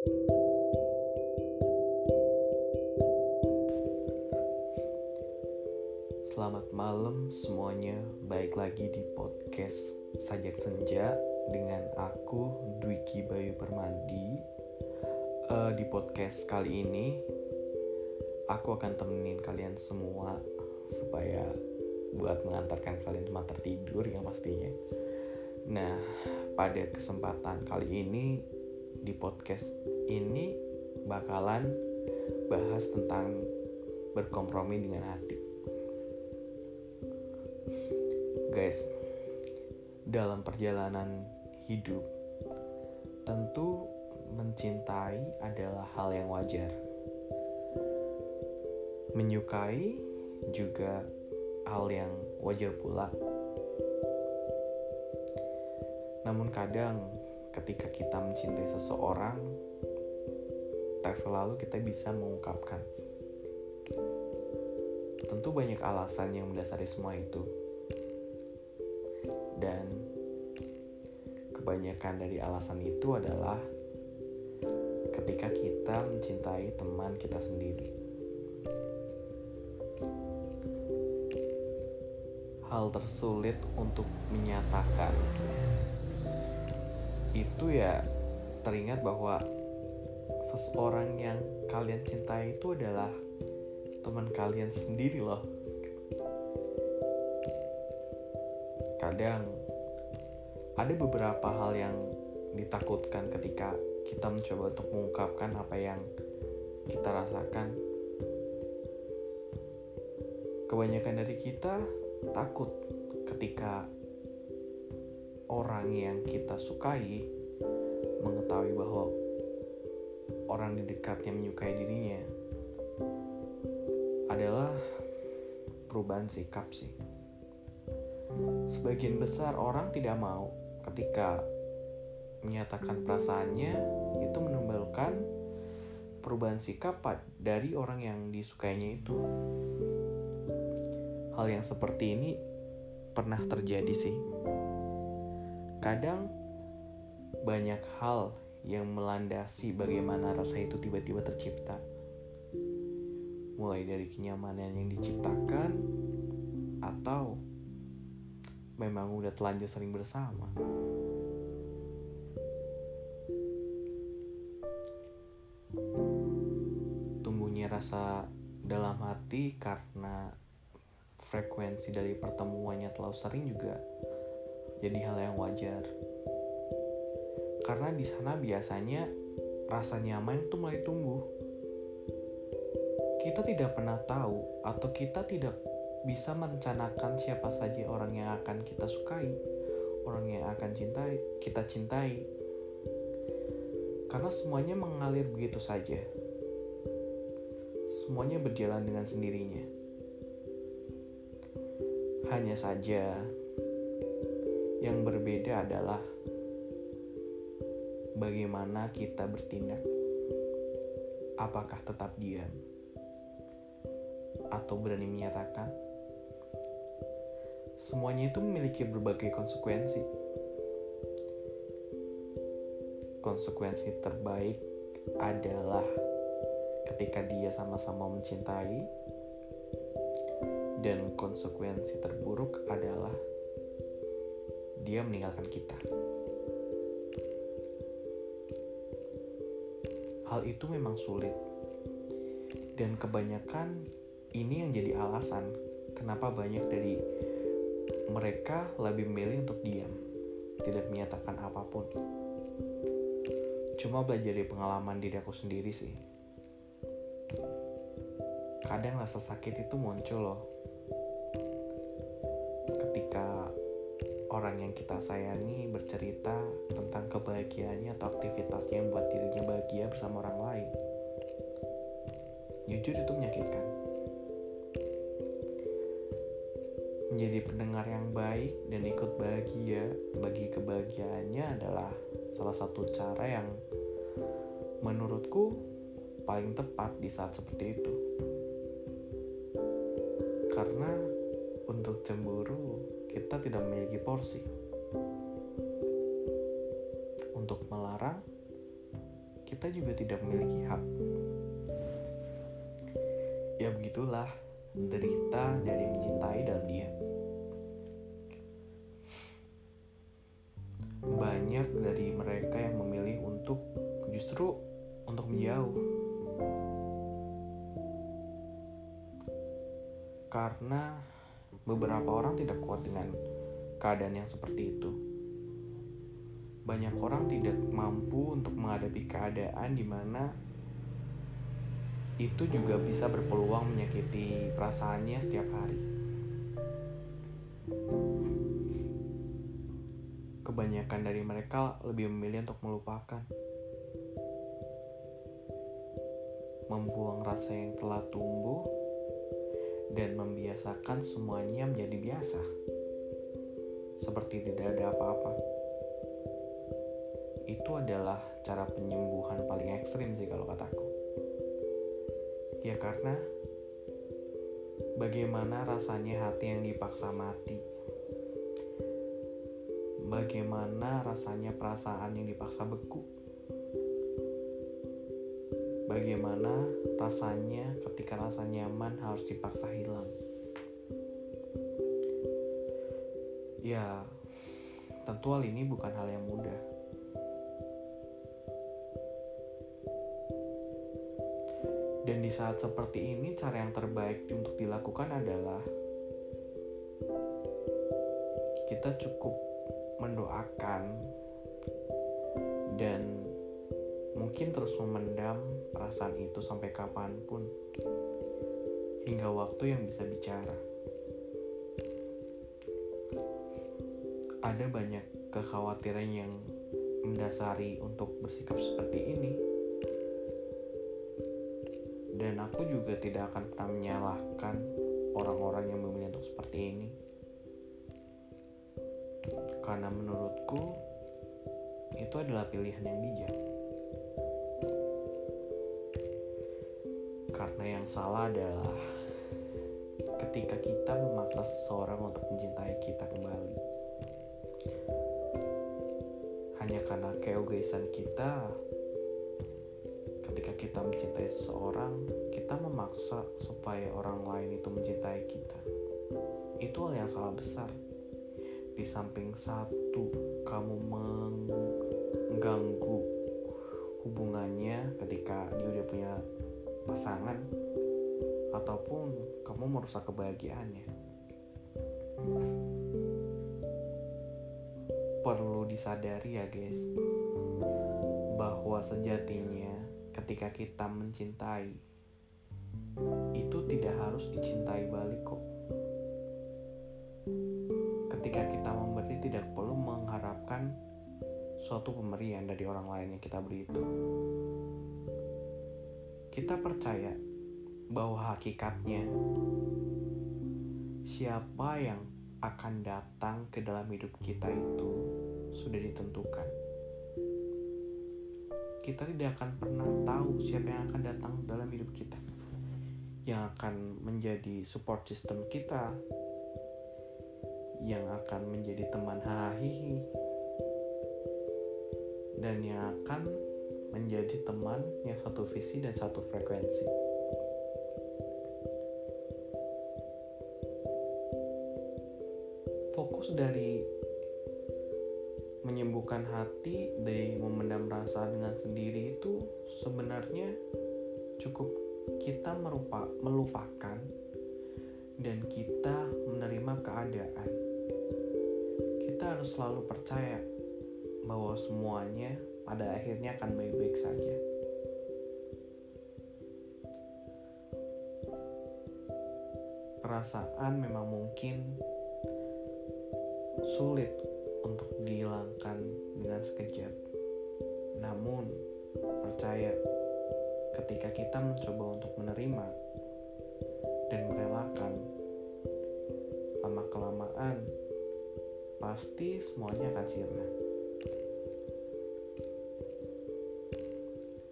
Selamat malam semuanya, baik lagi di podcast Sajak Senja dengan aku Dwiki Bayu Permadi. Uh, di podcast kali ini, aku akan temenin kalian semua supaya buat mengantarkan kalian tempat tertidur yang pastinya. Nah, pada kesempatan kali ini di podcast ini bakalan bahas tentang berkompromi dengan hati. Guys, dalam perjalanan hidup tentu mencintai adalah hal yang wajar. Menyukai juga hal yang wajar pula. Namun kadang ketika kita mencintai seseorang, tak selalu kita bisa mengungkapkan. Tentu banyak alasan yang mendasari semua itu. Dan kebanyakan dari alasan itu adalah ketika kita mencintai teman kita sendiri. hal tersulit untuk menyatakan itu ya teringat bahwa seseorang yang kalian cintai itu adalah teman kalian sendiri loh. Kadang ada beberapa hal yang ditakutkan ketika kita mencoba untuk mengungkapkan apa yang kita rasakan. Kebanyakan dari kita takut ketika orang yang kita sukai mengetahui bahwa orang di dekatnya menyukai dirinya adalah perubahan sikap sih. Sebagian besar orang tidak mau ketika menyatakan perasaannya itu menimbulkan perubahan sikap dari orang yang disukainya itu hal yang seperti ini pernah terjadi sih. Kadang banyak hal yang melandasi bagaimana rasa itu tiba-tiba tercipta. Mulai dari kenyamanan yang diciptakan atau memang udah telanjur sering bersama. Tumbuhnya rasa dalam hati karena frekuensi dari pertemuannya terlalu sering juga jadi hal yang wajar. Karena di sana biasanya rasa nyaman itu mulai tumbuh. Kita tidak pernah tahu atau kita tidak bisa merencanakan siapa saja orang yang akan kita sukai, orang yang akan cintai, kita cintai. Karena semuanya mengalir begitu saja. Semuanya berjalan dengan sendirinya. Hanya saja, yang berbeda adalah bagaimana kita bertindak. Apakah tetap diam atau berani menyatakan? Semuanya itu memiliki berbagai konsekuensi. Konsekuensi terbaik adalah ketika dia sama-sama mencintai dan konsekuensi terburuk adalah dia meninggalkan kita. Hal itu memang sulit, dan kebanyakan ini yang jadi alasan kenapa banyak dari mereka lebih memilih untuk diam, tidak menyatakan apa pun. Cuma belajar dari pengalaman diri aku sendiri sih. Kadang rasa sakit itu muncul loh orang yang kita sayangi bercerita tentang kebahagiaannya atau aktivitasnya yang buat dirinya bahagia bersama orang lain. Jujur itu menyakitkan. Menjadi pendengar yang baik dan ikut bahagia bagi kebahagiaannya adalah salah satu cara yang menurutku paling tepat di saat seperti itu. Karena untuk cemburu kita tidak memiliki porsi. Untuk melarang, kita juga tidak memiliki hak. Ya begitulah derita dari mencintai dalam diam. Banyak dari mereka yang memilih untuk justru untuk menjauh. Karena beberapa orang tidak kuat dengan keadaan yang seperti itu. Banyak orang tidak mampu untuk menghadapi keadaan di mana itu juga bisa berpeluang menyakiti perasaannya setiap hari. Kebanyakan dari mereka lebih memilih untuk melupakan, membuang rasa yang telah tumbuh, dan membiasakan semuanya menjadi biasa, seperti tidak ada apa-apa. Itu adalah cara penyembuhan paling ekstrim sih kalau kataku. Ya karena bagaimana rasanya hati yang dipaksa mati? Bagaimana rasanya perasaan yang dipaksa beku? Bagaimana rasanya ketika rasa nyaman harus dipaksa hilang? Ya, tentu hal ini bukan hal yang mudah. Dan di saat seperti ini, cara yang terbaik untuk dilakukan adalah kita cukup mendoakan dan mungkin terus memendam perasaan itu sampai kapan pun. Hingga waktu yang bisa bicara. Ada banyak kekhawatiran yang mendasari untuk bersikap seperti ini. Dan aku juga tidak akan pernah menyalahkan orang-orang yang memilih untuk seperti ini. Karena menurutku itu adalah pilihan yang bijak karena yang salah adalah ketika kita memaksa seseorang untuk mencintai kita kembali hanya karena keegoisan kita ketika kita mencintai seseorang, kita memaksa supaya orang lain itu mencintai kita. Itu hal yang salah besar. Di samping satu, kamu mengganggu hubungannya ketika dia udah punya pasangan, ataupun kamu merusak kebahagiaannya. Perlu disadari ya guys, bahwa sejatinya ketika kita mencintai itu tidak harus dicintai balik kok ketika kita memberi tidak perlu mengharapkan suatu pemberian dari orang lain yang kita beri itu kita percaya bahwa hakikatnya siapa yang akan datang ke dalam hidup kita itu sudah ditentukan. Kita tidak akan pernah tahu siapa yang akan datang dalam hidup kita. Yang akan menjadi support system kita. Yang akan menjadi teman hahihi dan yang akan menjadi teman yang satu visi dan satu frekuensi fokus dari menyembuhkan hati dari memendam rasa dengan sendiri itu sebenarnya cukup kita merupa, melupakan dan kita menerima keadaan. Kita harus selalu percaya bahwa semuanya pada akhirnya akan baik-baik saja. Perasaan memang mungkin sulit untuk dihilangkan dengan sekejap. Namun, percaya ketika kita mencoba untuk menerima dan merelakan, lama-kelamaan pasti semuanya akan sirna.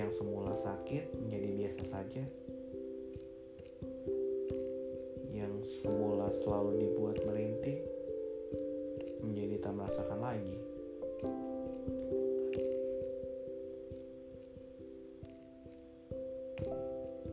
Yang semula sakit menjadi biasa saja. Yang semula selalu dibuat merintih menjadi tak merasakan lagi.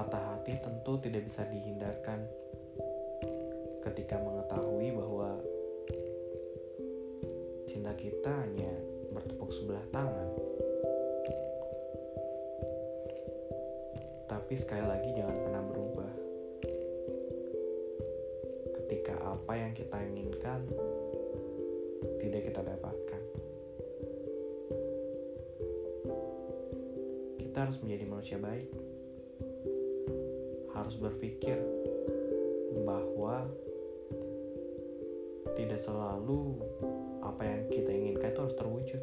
patah hati tentu tidak bisa dihindarkan ketika mengetahui bahwa cinta kita hanya bertepuk sebelah tangan. Tapi sekali lagi jangan pernah berubah. Ketika apa yang kita inginkan tidak kita dapatkan. Kita harus menjadi manusia baik. Harus berpikir bahwa tidak selalu apa yang kita inginkan itu harus terwujud.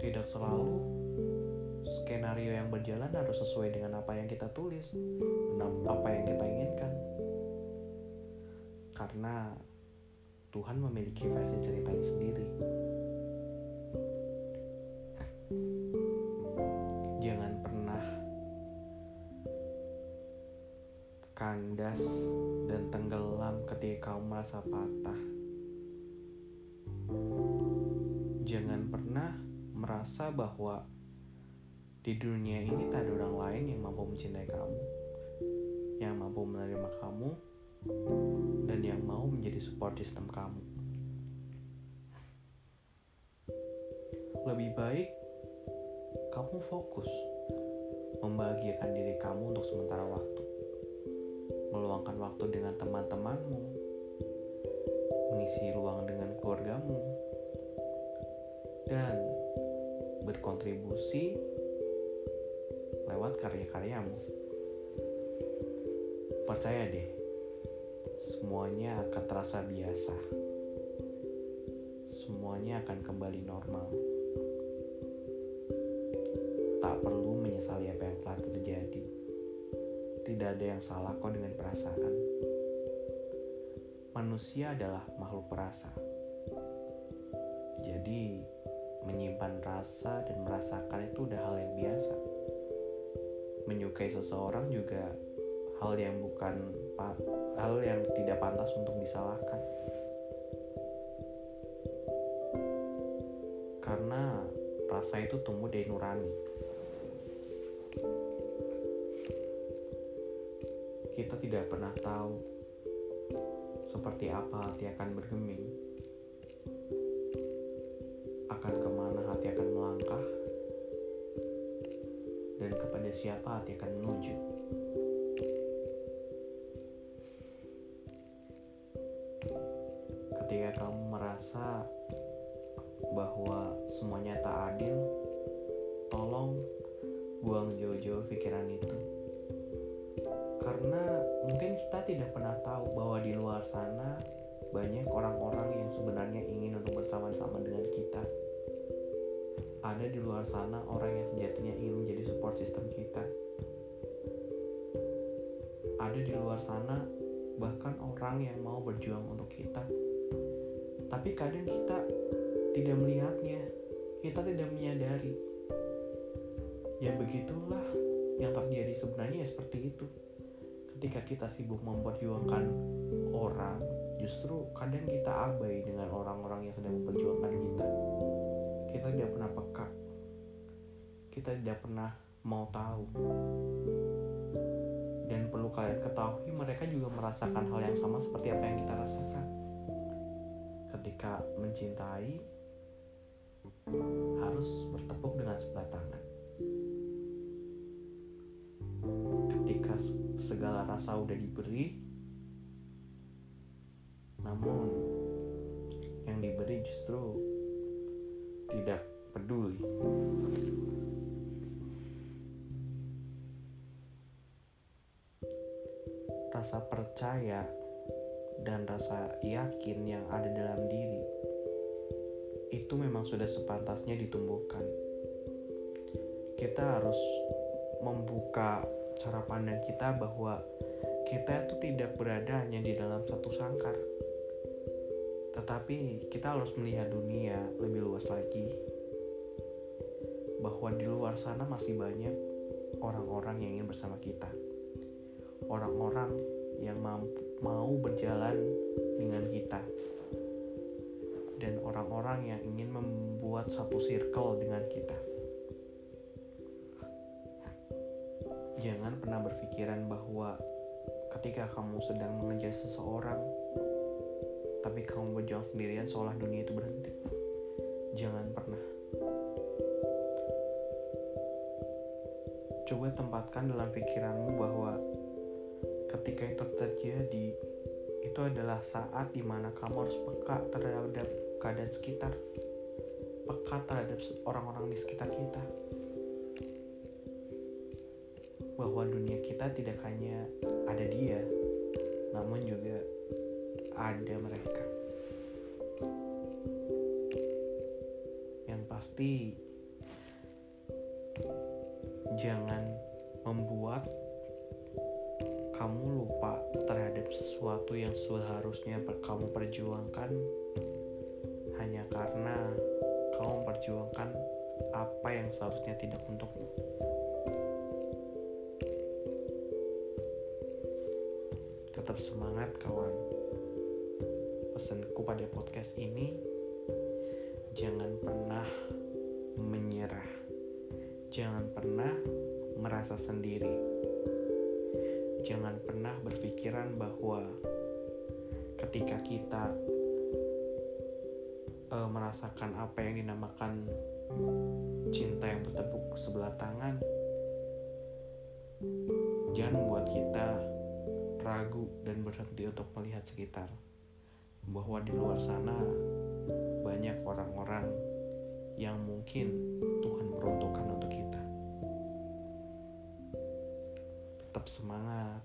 Tidak selalu skenario yang berjalan harus sesuai dengan apa yang kita tulis, apa yang kita inginkan. Karena Tuhan memiliki versi ceritanya sendiri. Jangan pernah kandas dan tenggelam ketika kamu merasa patah. Jangan pernah merasa bahwa di dunia ini tak ada orang lain yang mampu mencintai kamu, yang mampu menerima kamu, dan yang mau menjadi support system kamu. Lebih baik kamu fokus membahagiakan diri kamu untuk sementara waktu. Meluangkan waktu dengan teman-temanmu, mengisi ruang dengan keluargamu, dan berkontribusi karya-karyamu. Percaya deh, semuanya akan terasa biasa. Semuanya akan kembali normal. Tak perlu menyesali apa yang telah terjadi tidak ada yang salah kok dengan perasaan. Manusia adalah makhluk perasa. Jadi, menyimpan rasa dan merasakan itu udah hal yang biasa. Menyukai seseorang juga hal yang bukan hal yang tidak pantas untuk disalahkan. Karena rasa itu tumbuh dari nurani. kita tidak pernah tahu seperti apa hati akan bergeming, akan ke mana kepada siapa hati akan menuju. Ketika kamu merasa bahwa semuanya tak adil, tolong buang jauh-jauh pikiran itu karena mungkin kita tidak pernah tahu bahwa di luar sana banyak orang-orang yang sebenarnya ingin untuk bersama-sama dengan kita. Ada di luar sana orang yang sejatinya ingin menjadi support system kita. Ada di luar sana bahkan orang yang mau berjuang untuk kita. Tapi kadang kita tidak melihatnya, kita tidak menyadari. Ya begitulah yang terjadi sebenarnya ya seperti itu ketika kita sibuk memperjuangkan orang justru kadang kita abai dengan orang-orang yang sedang memperjuangkan kita kita tidak pernah peka. Kita tidak pernah mau tahu. Dan perlu kalian ketahui mereka juga merasakan hal yang sama seperti apa yang kita rasakan. Ketika mencintai harus bertepuk dengan sebelah tangan. Segala rasa udah diberi namun yang diberi justru tidak peduli. Rasa percaya dan rasa yakin yang ada dalam diri itu memang sudah sepantasnya ditumbuhkan. Kita harus membuka cara pandang kita bahwa kita itu tidak berada hanya di dalam satu sangkar tetapi kita harus melihat dunia lebih luas lagi. Bahwa di luar sana masih banyak orang-orang yang ingin bersama kita. Orang-orang yang mampu, mau berjalan dengan kita. Dan orang-orang yang ingin membuat satu circle dengan kita. Jangan pernah berpikiran bahwa ketika kamu sedang mengejar seseorang tapi kamu berjuang sendirian seolah dunia itu berhenti. Jangan pernah. Coba tempatkan dalam pikiranmu bahwa ketika itu terjadi itu adalah saat di mana kamu harus peka terhadap keadaan sekitar. Peka terhadap orang-orang di sekitar kita. Bahwa dunia kita tidak hanya ada dia, namun juga ada mereka. Yang pasti, jangan membuat kamu lupa terhadap sesuatu yang seharusnya kamu perjuangkan hanya karena kamu memperjuangkan apa yang seharusnya tidak untukmu. Tetap semangat kawan. Pesanku pada podcast ini jangan pernah menyerah. Jangan pernah merasa sendiri. Jangan pernah berpikiran bahwa ketika kita uh, merasakan apa yang dinamakan cinta yang bertepuk sebelah tangan, jangan membuat kita ragu dan berhenti untuk melihat sekitar bahwa di luar sana banyak orang-orang yang mungkin Tuhan peruntukkan untuk kita. Tetap semangat.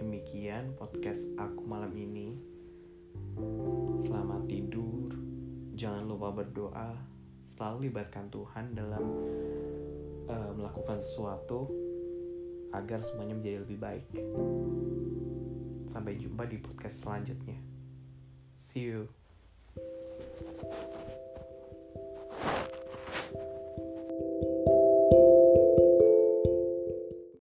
Demikian podcast aku malam ini. Selamat tidur. Jangan lupa berdoa. Selalu libatkan Tuhan dalam uh, melakukan sesuatu agar semuanya menjadi lebih baik. Sampai jumpa di podcast selanjutnya. See you.